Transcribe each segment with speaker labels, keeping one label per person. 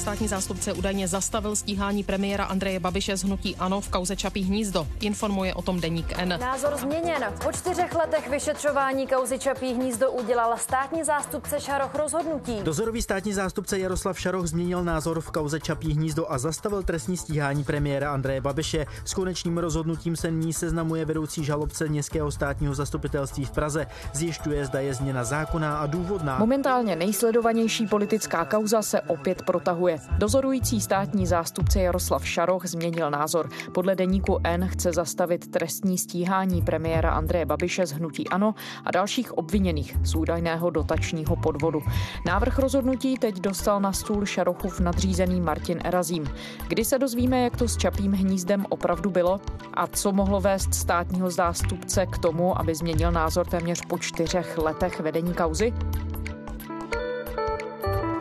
Speaker 1: Státní zástupce údajně zastavil stíhání premiéra Andreje Babiše z hnutí ANO v kauze Čapí hnízdo. Informuje o tom deník N.
Speaker 2: Názor změněn. Po čtyřech letech vyšetřování kauzy Čapí hnízdo udělala státní zástupce Šaroch rozhodnutí.
Speaker 3: Dozorový státní zástupce Jaroslav Šaroch změnil názor v kauze Čapí hnízdo a zastavil trestní stíhání premiéra Andreje Babiše. S konečným rozhodnutím se ní seznamuje vedoucí žalobce Městského státního zastupitelství v Praze. Zjišťuje, zda je změna zákonná a důvodná.
Speaker 4: Momentálně nejsledovanější politická kauza se opět protahuje. Dozorující státní zástupce Jaroslav Šaroch změnil názor. Podle deníku N chce zastavit trestní stíhání premiéra Andreje Babiše z hnutí ANO a dalších obviněných z údajného dotačního podvodu. Návrh rozhodnutí teď dostal na stůl Šarochův nadřízený Martin Erazím. Kdy se dozvíme, jak to s Čapím hnízdem opravdu bylo a co mohlo vést státního zástupce k tomu, aby změnil názor téměř po čtyřech letech vedení kauzy?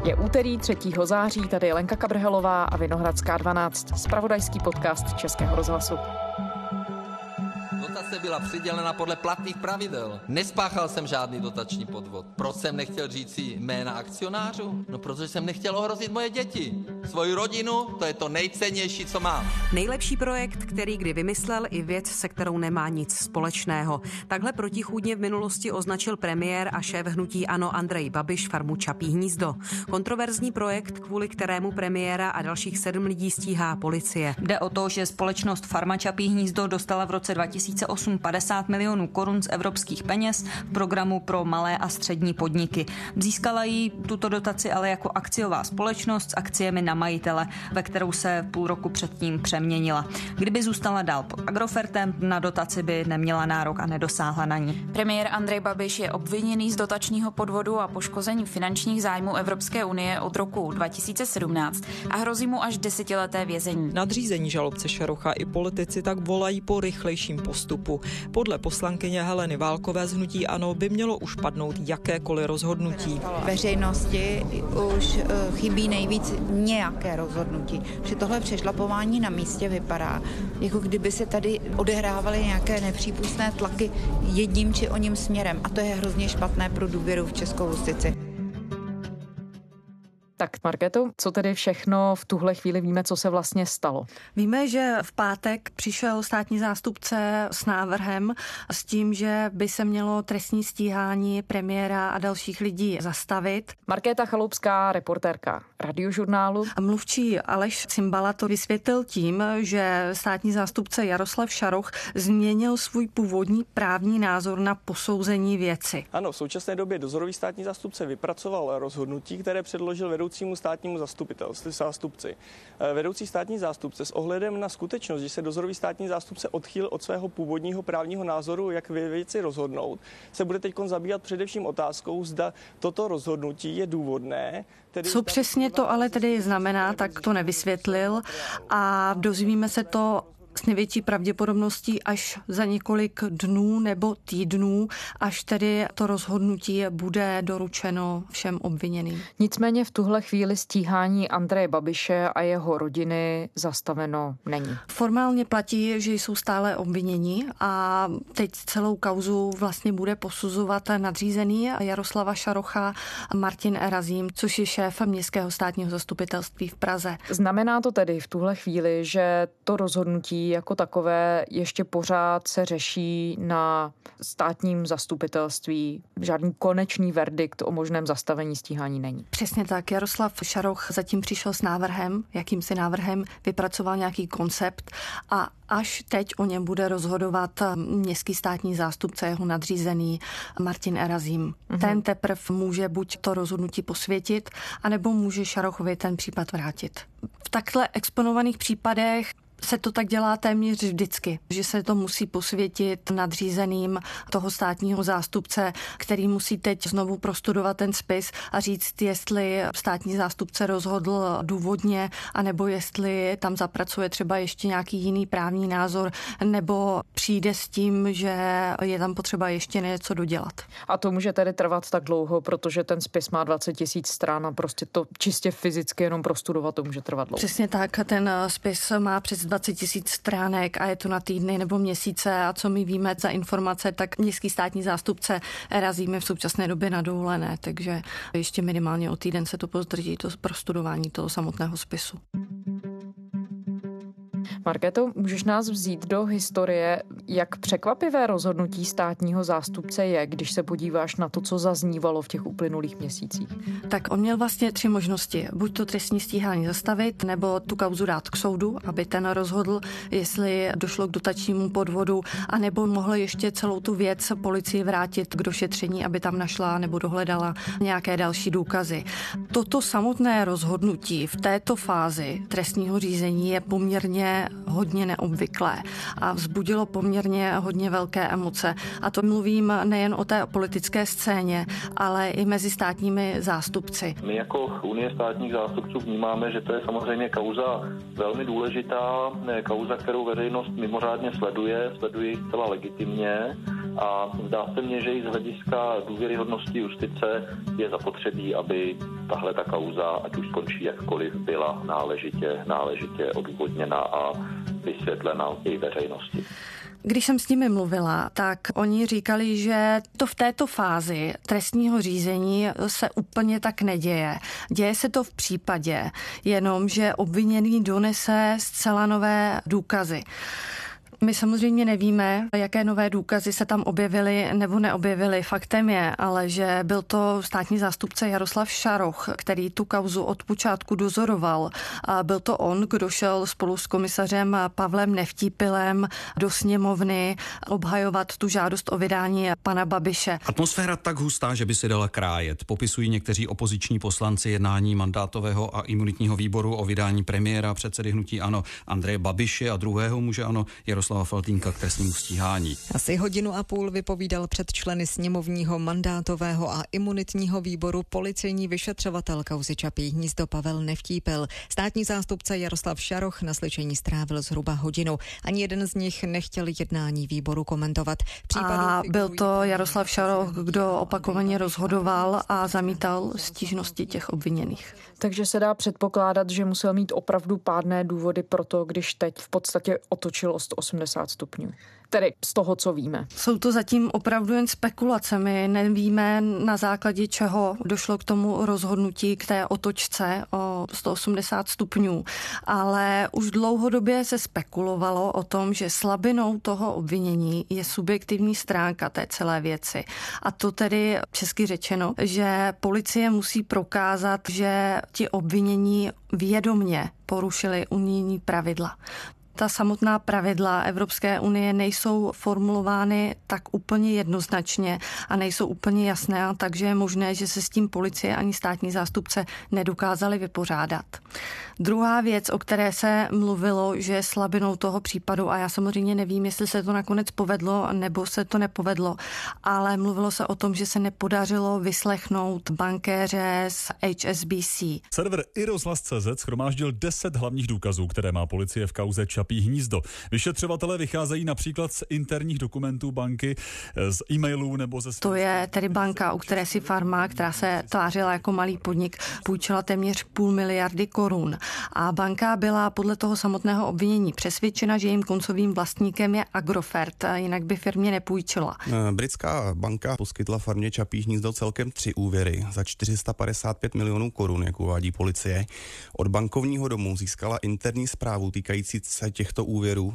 Speaker 4: Je úterý 3. září, tady je Lenka Kabrhelová a Vinohradská 12, spravodajský podcast Českého rozhlasu
Speaker 5: dotace byla přidělena podle platných pravidel. Nespáchal jsem žádný dotační podvod. Proč jsem nechtěl říct si jména akcionářů? No protože jsem nechtěl ohrozit moje děti. Svoji rodinu, to je to nejcennější, co mám.
Speaker 6: Nejlepší projekt, který kdy vymyslel i věc, se kterou nemá nic společného. Takhle protichůdně v minulosti označil premiér a šéf hnutí Ano Andrej Babiš farmu Čapí hnízdo. Kontroverzní projekt, kvůli kterému premiéra a dalších sedm lidí stíhá policie.
Speaker 7: Jde o to, že společnost Farma Čapí hnízdo dostala v roce 2008 50 milionů korun z evropských peněz v programu pro malé a střední podniky. Získala jí tuto dotaci ale jako akciová společnost s akciemi na majitele, ve kterou se půl roku předtím přeměnila. Kdyby zůstala dál pod Agrofertem, na dotaci by neměla nárok a nedosáhla na ní.
Speaker 8: Premiér Andrej Babiš je obviněný z dotačního podvodu a poškození finančních zájmů Evropské unie od roku 2017 a hrozí mu až desetileté vězení.
Speaker 9: Nadřízení žalobce Šarocha i politici tak volají po rychlejším postupu. Podle poslankyně Heleny Válkové z Hnutí Ano by mělo už padnout jakékoliv rozhodnutí.
Speaker 10: Veřejnosti už eh, chybí nejvíc nějaké rozhodnutí. Při tohle přešlapování na místě vypadá, jako kdyby se tady odehrávaly nějaké nepřípustné tlaky jedním či oním směrem. A to je hrozně špatné pro důvěru v českou justici.
Speaker 4: Tak Marketo, co tedy všechno v tuhle chvíli víme, co se vlastně stalo?
Speaker 11: Víme, že v pátek přišel státní zástupce s návrhem s tím, že by se mělo trestní stíhání premiéra a dalších lidí zastavit.
Speaker 4: Markéta Chaloupská, reportérka radiožurnálu.
Speaker 11: A mluvčí Aleš Cimbala to vysvětlil tím, že státní zástupce Jaroslav Šaroch změnil svůj původní právní názor na posouzení věci.
Speaker 12: Ano, v současné době dozorový státní zástupce vypracoval rozhodnutí, které předložil vedoucí vedoucímu státnímu zastupitelství, zástupci. Eh, vedoucí státní zástupce s ohledem na skutečnost, že se dozorový státní zástupce odchýl od svého původního právního názoru, jak ve věci rozhodnout, se bude teď zabývat především otázkou, zda toto rozhodnutí je důvodné.
Speaker 11: Tedy Co přesně to ale tedy znamená, tak to nevysvětlil a dozvíme se to s největší pravděpodobností až za několik dnů nebo týdnů, až tedy to rozhodnutí bude doručeno všem obviněným.
Speaker 4: Nicméně v tuhle chvíli stíhání Andreje Babiše a jeho rodiny zastaveno není.
Speaker 11: Formálně platí, že jsou stále obviněni a teď celou kauzu vlastně bude posuzovat nadřízený Jaroslava Šarocha a Martin Erazím, což je šéf Městského státního zastupitelství v Praze.
Speaker 4: Znamená to tedy v tuhle chvíli, že to rozhodnutí jako takové ještě pořád se řeší na státním zastupitelství. Žádný konečný verdikt o možném zastavení stíhání není.
Speaker 11: Přesně tak. Jaroslav Šaroch zatím přišel s návrhem, jakýmsi návrhem, vypracoval nějaký koncept a až teď o něm bude rozhodovat městský státní zástupce, jeho nadřízený Martin Erazím. Mm-hmm. Ten teprve může buď to rozhodnutí posvětit, anebo může Šarochovi ten případ vrátit. V takhle exponovaných případech se to tak dělá téměř vždycky, že se to musí posvětit nadřízeným toho státního zástupce, který musí teď znovu prostudovat ten spis a říct, jestli státní zástupce rozhodl důvodně, anebo jestli tam zapracuje třeba ještě nějaký jiný právní názor, nebo přijde s tím, že je tam potřeba ještě něco dodělat.
Speaker 4: A to může tedy trvat tak dlouho, protože ten spis má 20 tisíc stran a prostě to čistě fyzicky jenom prostudovat to může trvat dlouho.
Speaker 11: Přesně tak, ten spis má přes 20 20 tisíc stránek a je to na týdny nebo měsíce a co my víme za informace, tak městský státní zástupce razíme v současné době na dovolené, takže ještě minimálně o týden se to pozdrží to prostudování toho samotného spisu.
Speaker 4: Marketo, můžeš nás vzít do historie, jak překvapivé rozhodnutí státního zástupce je, když se podíváš na to, co zaznívalo v těch uplynulých měsících?
Speaker 11: Tak on měl vlastně tři možnosti. Buď to trestní stíhání zastavit, nebo tu kauzu dát k soudu, aby ten rozhodl, jestli došlo k dotačnímu podvodu, a nebo mohl ještě celou tu věc policii vrátit k došetření, aby tam našla nebo dohledala nějaké další důkazy. Toto samotné rozhodnutí v této fázi trestního řízení je poměrně hodně neobvyklé a vzbudilo poměrně hodně velké emoce. A to mluvím nejen o té politické scéně, ale i mezi státními zástupci.
Speaker 13: My jako Unie státních zástupců vnímáme, že to je samozřejmě kauza velmi důležitá, kauza, kterou veřejnost mimořádně sleduje, sleduje zcela legitimně a zdá se mně, že i z hlediska důvěryhodnosti justice je zapotřebí, aby tahle ta kauza, ať už skončí jakkoliv, byla náležitě, náležitě odůvodněna a vysvětlena i veřejnosti.
Speaker 11: Když jsem s nimi mluvila, tak oni říkali, že to v této fázi trestního řízení se úplně tak neděje. Děje se to v případě jenom, že obviněný donese zcela nové důkazy. My samozřejmě nevíme, jaké nové důkazy se tam objevily nebo neobjevily. Faktem je, ale že byl to státní zástupce Jaroslav Šaroch, který tu kauzu od počátku dozoroval. A byl to on, kdo šel spolu s komisařem Pavlem Nevtípilem do sněmovny obhajovat tu žádost o vydání pana Babiše.
Speaker 14: Atmosféra tak hustá, že by se dala krájet. Popisují někteří opoziční poslanci jednání mandátového a imunitního výboru o vydání premiéra předsedy hnutí Ano Andreje Babiše a druhého muže Ano Jaroslava Jaroslava Faltínka k trestnímu stíhání.
Speaker 9: Asi hodinu a půl vypovídal před členy sněmovního mandátového a imunitního výboru policejní vyšetřovatel kauzy Čapí hnízdo Pavel Nevtípil. Státní zástupce Jaroslav Šaroch na slyšení strávil zhruba hodinu. Ani jeden z nich nechtěl jednání výboru komentovat.
Speaker 11: a byl to Jaroslav Šaroch, kdo opakovaně rozhodoval a zamítal stížnosti těch obviněných.
Speaker 4: Takže se dá předpokládat, že musel mít opravdu pádné důvody pro to, když teď v podstatě otočil o 180 stupňů. Tedy z toho, co víme.
Speaker 11: Jsou to zatím opravdu jen spekulace. My nevíme, na základě čeho došlo k tomu rozhodnutí, k té otočce o 180 stupňů. Ale už dlouhodobě se spekulovalo o tom, že slabinou toho obvinění je subjektivní stránka té celé věci. A to tedy česky řečeno, že policie musí prokázat, že ti obvinění vědomně porušili unijní pravidla ta samotná pravidla Evropské unie nejsou formulovány tak úplně jednoznačně a nejsou úplně jasné, takže je možné, že se s tím policie ani státní zástupce nedokázali vypořádat. Druhá věc, o které se mluvilo, že je slabinou toho případu, a já samozřejmě nevím, jestli se to nakonec povedlo nebo se to nepovedlo, ale mluvilo se o tom, že se nepodařilo vyslechnout bankéře z HSBC.
Speaker 15: Server iRozhlas.cz schromáždil 10 hlavních důkazů, které má policie v kauze Čapí hnízdo. Vyšetřovatelé vycházejí například z interních dokumentů banky, z e-mailů nebo ze...
Speaker 11: To je tedy banka, u které si farma, která se tvářila jako malý podnik, půjčila téměř půl miliardy korun. A banka byla podle toho samotného obvinění přesvědčena, že jejím koncovým vlastníkem je Agrofert, jinak by firmě nepůjčila.
Speaker 16: Eh, britská banka poskytla farmě Čapí hnízdo celkem tři úvěry za 455 milionů korun, jak uvádí policie. Od bankovního domu získala interní zprávu týkající se těchto úvěrů.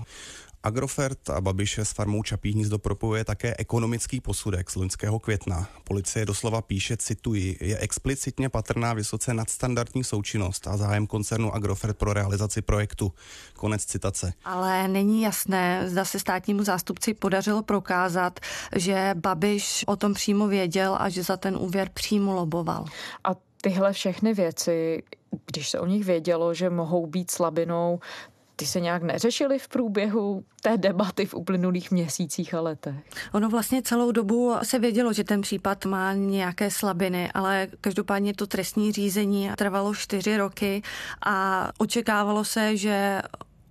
Speaker 16: Agrofert a Babiše s farmou Čapí hnízdo propojuje také ekonomický posudek z loňského května. Policie doslova píše, cituji, je explicitně patrná vysoce nadstandardní součinnost a zájem koncernu Agrofert pro realizaci projektu. Konec citace.
Speaker 11: Ale není jasné, zda se státnímu zástupci podařilo prokázat, že Babiš o tom přímo věděl a že za ten úvěr přímo loboval.
Speaker 4: A tyhle všechny věci, když se o nich vědělo, že mohou být slabinou, ty se nějak neřešily v průběhu té debaty v uplynulých měsících a letech?
Speaker 11: Ono vlastně celou dobu se vědělo, že ten případ má nějaké slabiny, ale každopádně to trestní řízení trvalo čtyři roky a očekávalo se, že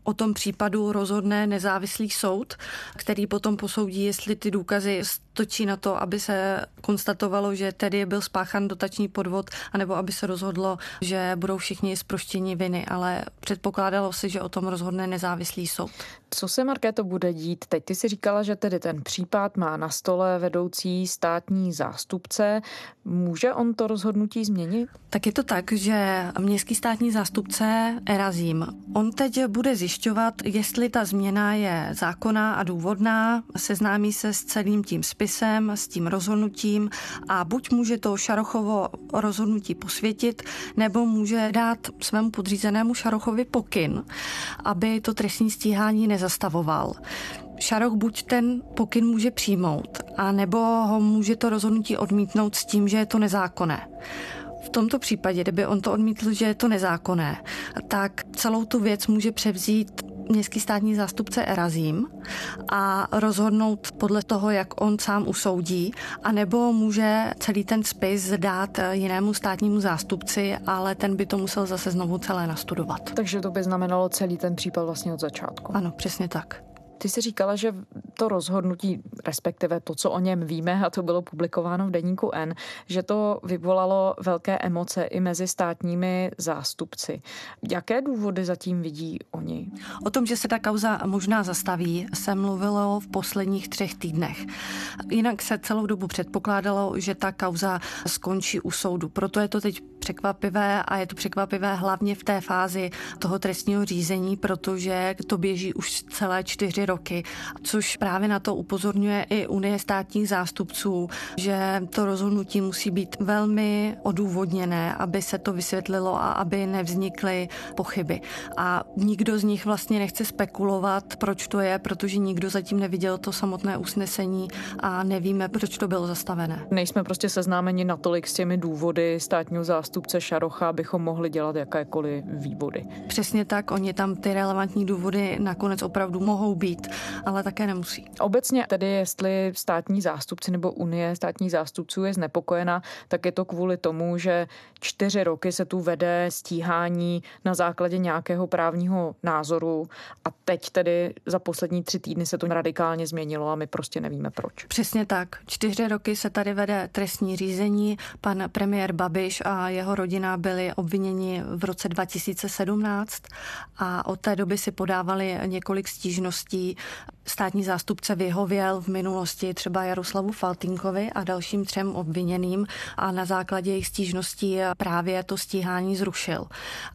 Speaker 11: O tom případu rozhodne nezávislý soud, který potom posoudí, jestli ty důkazy z točí na to, aby se konstatovalo, že tedy byl spáchan dotační podvod, anebo aby se rozhodlo, že budou všichni zproštěni viny, ale předpokládalo se, že o tom rozhodne nezávislý soud.
Speaker 4: Co se, Markéto, bude dít teď? Ty si říkala, že tedy ten případ má na stole vedoucí státní zástupce. Může on to rozhodnutí změnit?
Speaker 11: Tak je to tak, že městský státní zástupce Erazím, on teď bude zjišťovat, jestli ta změna je zákonná a důvodná, seznámí se s celým tím spisem, s tím rozhodnutím a buď může to Šarochovo rozhodnutí posvětit, nebo může dát svému podřízenému Šarochovi pokyn, aby to trestní stíhání nezastavoval. Šaroch buď ten pokyn může přijmout, a nebo ho může to rozhodnutí odmítnout s tím, že je to nezákonné. V tomto případě, kdyby on to odmítl, že je to nezákonné, tak celou tu věc může převzít městský státní zástupce Erazím a rozhodnout podle toho, jak on sám usoudí, anebo může celý ten spis dát jinému státnímu zástupci, ale ten by to musel zase znovu celé nastudovat.
Speaker 4: Takže to by znamenalo celý ten případ vlastně od začátku.
Speaker 11: Ano, přesně tak.
Speaker 4: Ty jsi říkala, že to rozhodnutí, respektive to, co o něm víme, a to bylo publikováno v deníku N, že to vyvolalo velké emoce i mezi státními zástupci. Jaké důvody zatím vidí oni?
Speaker 11: O tom, že se ta kauza možná zastaví, se mluvilo v posledních třech týdnech. Jinak se celou dobu předpokládalo, že ta kauza skončí u soudu. Proto je to teď překvapivé a je to překvapivé hlavně v té fázi toho trestního řízení, protože to běží už celé čtyři roky, což právě na to upozorňuje i Unie státních zástupců, že to rozhodnutí musí být velmi odůvodněné, aby se to vysvětlilo a aby nevznikly pochyby. A nikdo z nich vlastně nechce spekulovat, proč to je, protože nikdo zatím neviděl to samotné usnesení a nevíme, proč to bylo zastavené.
Speaker 4: Nejsme prostě seznámeni natolik s těmi důvody státního zástupce Šarocha, abychom mohli dělat jakékoliv vývody.
Speaker 11: Přesně tak, oni tam ty relevantní důvody nakonec opravdu mohou být být, ale také nemusí.
Speaker 4: Obecně tedy, jestli státní zástupci nebo Unie státních zástupců je znepokojena, tak je to kvůli tomu, že čtyři roky se tu vede stíhání na základě nějakého právního názoru a teď tedy za poslední tři týdny se to radikálně změnilo a my prostě nevíme proč.
Speaker 11: Přesně tak. Čtyři roky se tady vede trestní řízení. Pan premiér Babiš a jeho rodina byli obviněni v roce 2017 a od té doby si podávali několik stížností státní zástupce vyhověl v minulosti třeba Jaroslavu Faltinkovi a dalším třem obviněným a na základě jejich stížností právě to stíhání zrušil.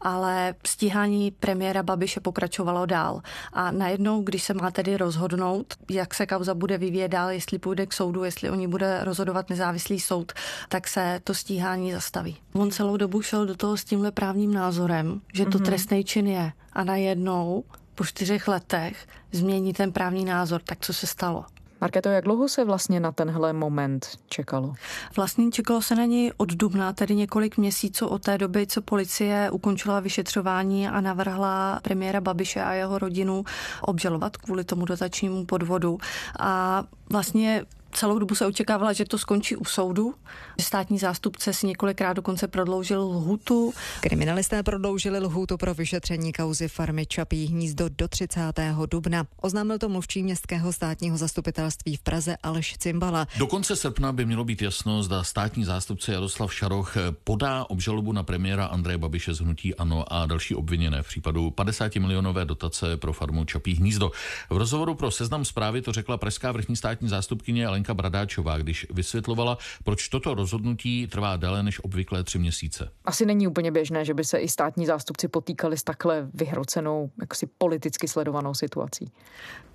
Speaker 11: Ale stíhání premiéra Babiše pokračovalo dál. A najednou, když se má tedy rozhodnout, jak se kauza bude vyvíjet dál, jestli půjde k soudu, jestli o ní bude rozhodovat nezávislý soud, tak se to stíhání zastaví. On celou dobu šel do toho s tímhle právním názorem, že to mm-hmm. trestný čin je. A najednou po čtyřech letech změní ten právní názor. Tak co se stalo?
Speaker 4: Marketo, jak dlouho se vlastně na tenhle moment čekalo?
Speaker 11: Vlastně čekalo se na něj od dubna, tedy několik měsíců od té doby, co policie ukončila vyšetřování a navrhla premiéra Babiše a jeho rodinu obžalovat kvůli tomu dotačnímu podvodu. A vlastně Celou dobu se očekávala, že to skončí u soudu. Státní zástupce si několikrát dokonce prodloužil lhutu.
Speaker 9: Kriminalisté prodloužili lhutu pro vyšetření kauzy farmy Čapí hnízdo do 30. dubna. Oznámil to mluvčí městského státního zastupitelství v Praze Aleš Cimbala.
Speaker 17: Do konce srpna by mělo být jasno, zda státní zástupce Jaroslav Šaroch podá obžalobu na premiéra Andreje Babiše z hnutí Ano a další obviněné v případu 50 milionové dotace pro farmu Čapí hnízdo. V rozhovoru pro seznam zprávy to řekla pražská vrchní státní zástupkyně Lenka Bradáčová, když vysvětlovala, proč toto rozhodnutí trvá déle než obvyklé tři měsíce.
Speaker 4: Asi není úplně běžné, že by se i státní zástupci potýkali s takhle vyhrocenou, jaksi politicky sledovanou situací.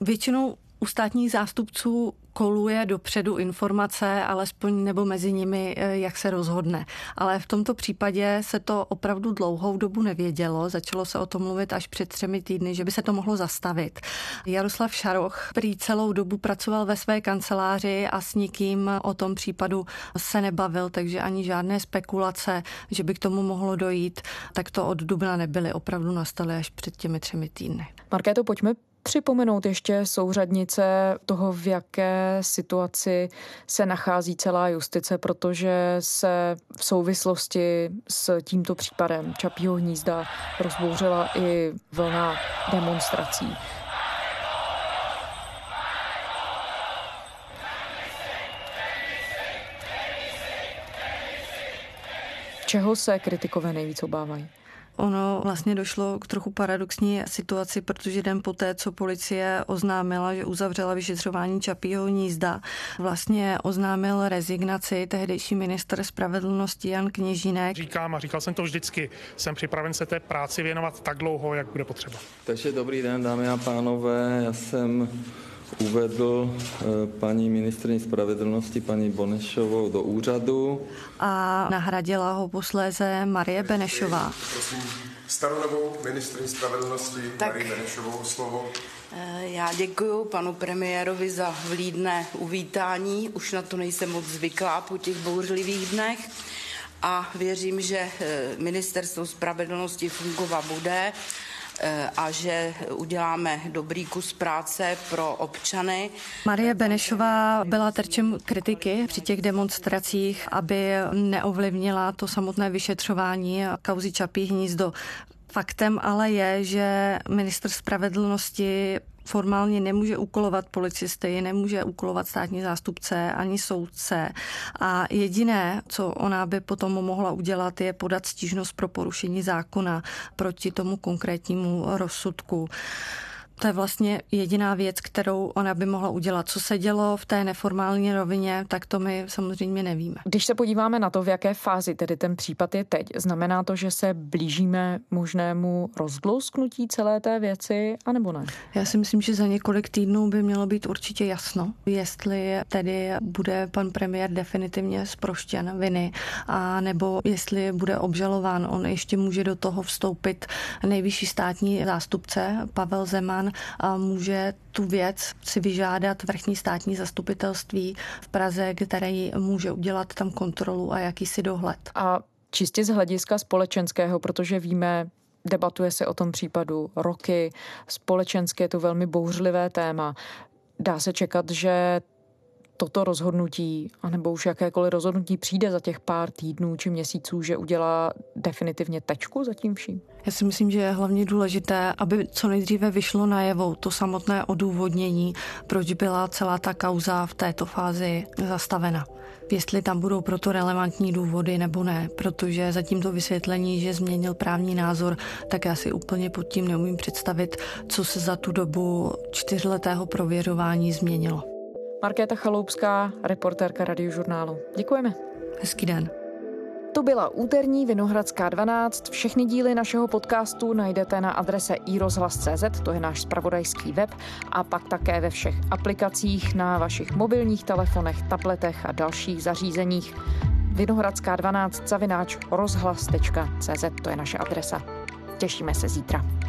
Speaker 11: Většinou u státních zástupců koluje dopředu informace, alespoň nebo mezi nimi, eh, jak se rozhodne. Ale v tomto případě se to opravdu dlouhou dobu nevědělo. Začalo se o tom mluvit až před třemi týdny, že by se to mohlo zastavit. Jaroslav Šaroch prý celou dobu pracoval ve své kanceláři a s nikým o tom případu se nebavil, takže ani žádné spekulace, že by k tomu mohlo dojít, tak to od dubna nebyly. Opravdu nastaly až před těmi třemi týdny.
Speaker 4: Markéto, pojďme připomenout ještě souřadnice toho, v jaké situaci se nachází celá justice, protože se v souvislosti s tímto případem Čapího hnízda rozbouřila i vlna demonstrací. Čeho se kritikové nejvíc obávají?
Speaker 11: Ono vlastně došlo k trochu paradoxní situaci, protože den poté, co policie oznámila, že uzavřela vyšetřování Čapího hnízda, vlastně oznámil rezignaci tehdejší minister spravedlnosti Jan Kněžínek.
Speaker 18: Říkám a říkal jsem to vždycky, jsem připraven se té práci věnovat tak dlouho, jak bude potřeba.
Speaker 19: Takže dobrý den, dámy a pánové, já jsem uvedl eh, paní ministrní spravedlnosti, paní Bonešovou, do úřadu.
Speaker 11: A nahradila ho posléze Marie Benešová.
Speaker 20: Prosím staronovou ministrní spravedlnosti tak. Marie Benešovou slovo.
Speaker 21: Eh, já děkuji panu premiérovi za vlídné uvítání. Už na to nejsem moc zvyklá po těch bouřlivých dnech a věřím, že eh, ministerstvo spravedlnosti fungovat bude a že uděláme dobrý kus práce pro občany.
Speaker 11: Marie Benešová byla terčem kritiky při těch demonstracích, aby neovlivnila to samotné vyšetřování kauzy Čapí hnízdo. Faktem ale je, že minister spravedlnosti formálně nemůže úkolovat policisty, nemůže úkolovat státní zástupce ani soudce. A jediné, co ona by potom mohla udělat, je podat stížnost pro porušení zákona proti tomu konkrétnímu rozsudku. To je vlastně jediná věc, kterou ona by mohla udělat. Co se dělo v té neformální rovině, tak to my samozřejmě nevíme.
Speaker 4: Když se podíváme na to, v jaké fázi tedy ten případ je teď, znamená to, že se blížíme možnému rozblousknutí celé té věci, anebo ne?
Speaker 11: Já si myslím, že za několik týdnů by mělo být určitě jasno, jestli tedy bude pan premiér definitivně zproštěn viny, a nebo jestli bude obžalován. On ještě může do toho vstoupit nejvyšší státní zástupce Pavel Zeman, orgán může tu věc si vyžádat vrchní státní zastupitelství v Praze, který může udělat tam kontrolu a jakýsi dohled.
Speaker 4: A čistě z hlediska společenského, protože víme, debatuje se o tom případu roky, společenské je to velmi bouřlivé téma. Dá se čekat, že toto rozhodnutí, anebo už jakékoliv rozhodnutí přijde za těch pár týdnů či měsíců, že udělá definitivně tečku za tím vším?
Speaker 11: Já si myslím, že je hlavně důležité, aby co nejdříve vyšlo najevo to samotné odůvodnění, proč byla celá ta kauza v této fázi zastavena. Jestli tam budou proto relevantní důvody nebo ne, protože zatím to vysvětlení, že změnil právní názor, tak já si úplně pod tím neumím představit, co se za tu dobu čtyřletého prověřování změnilo.
Speaker 4: Markéta Chaloupská, reportérka radiožurnálu. Děkujeme.
Speaker 11: Hezký den.
Speaker 4: To byla úterní Vinohradská 12. Všechny díly našeho podcastu najdete na adrese iRozhlas.cz, to je náš spravodajský web, a pak také ve všech aplikacích na vašich mobilních telefonech, tabletech a dalších zařízeních. Vinohradská 12 zavináč rozhlas.cz, to je naše adresa. Těšíme se zítra.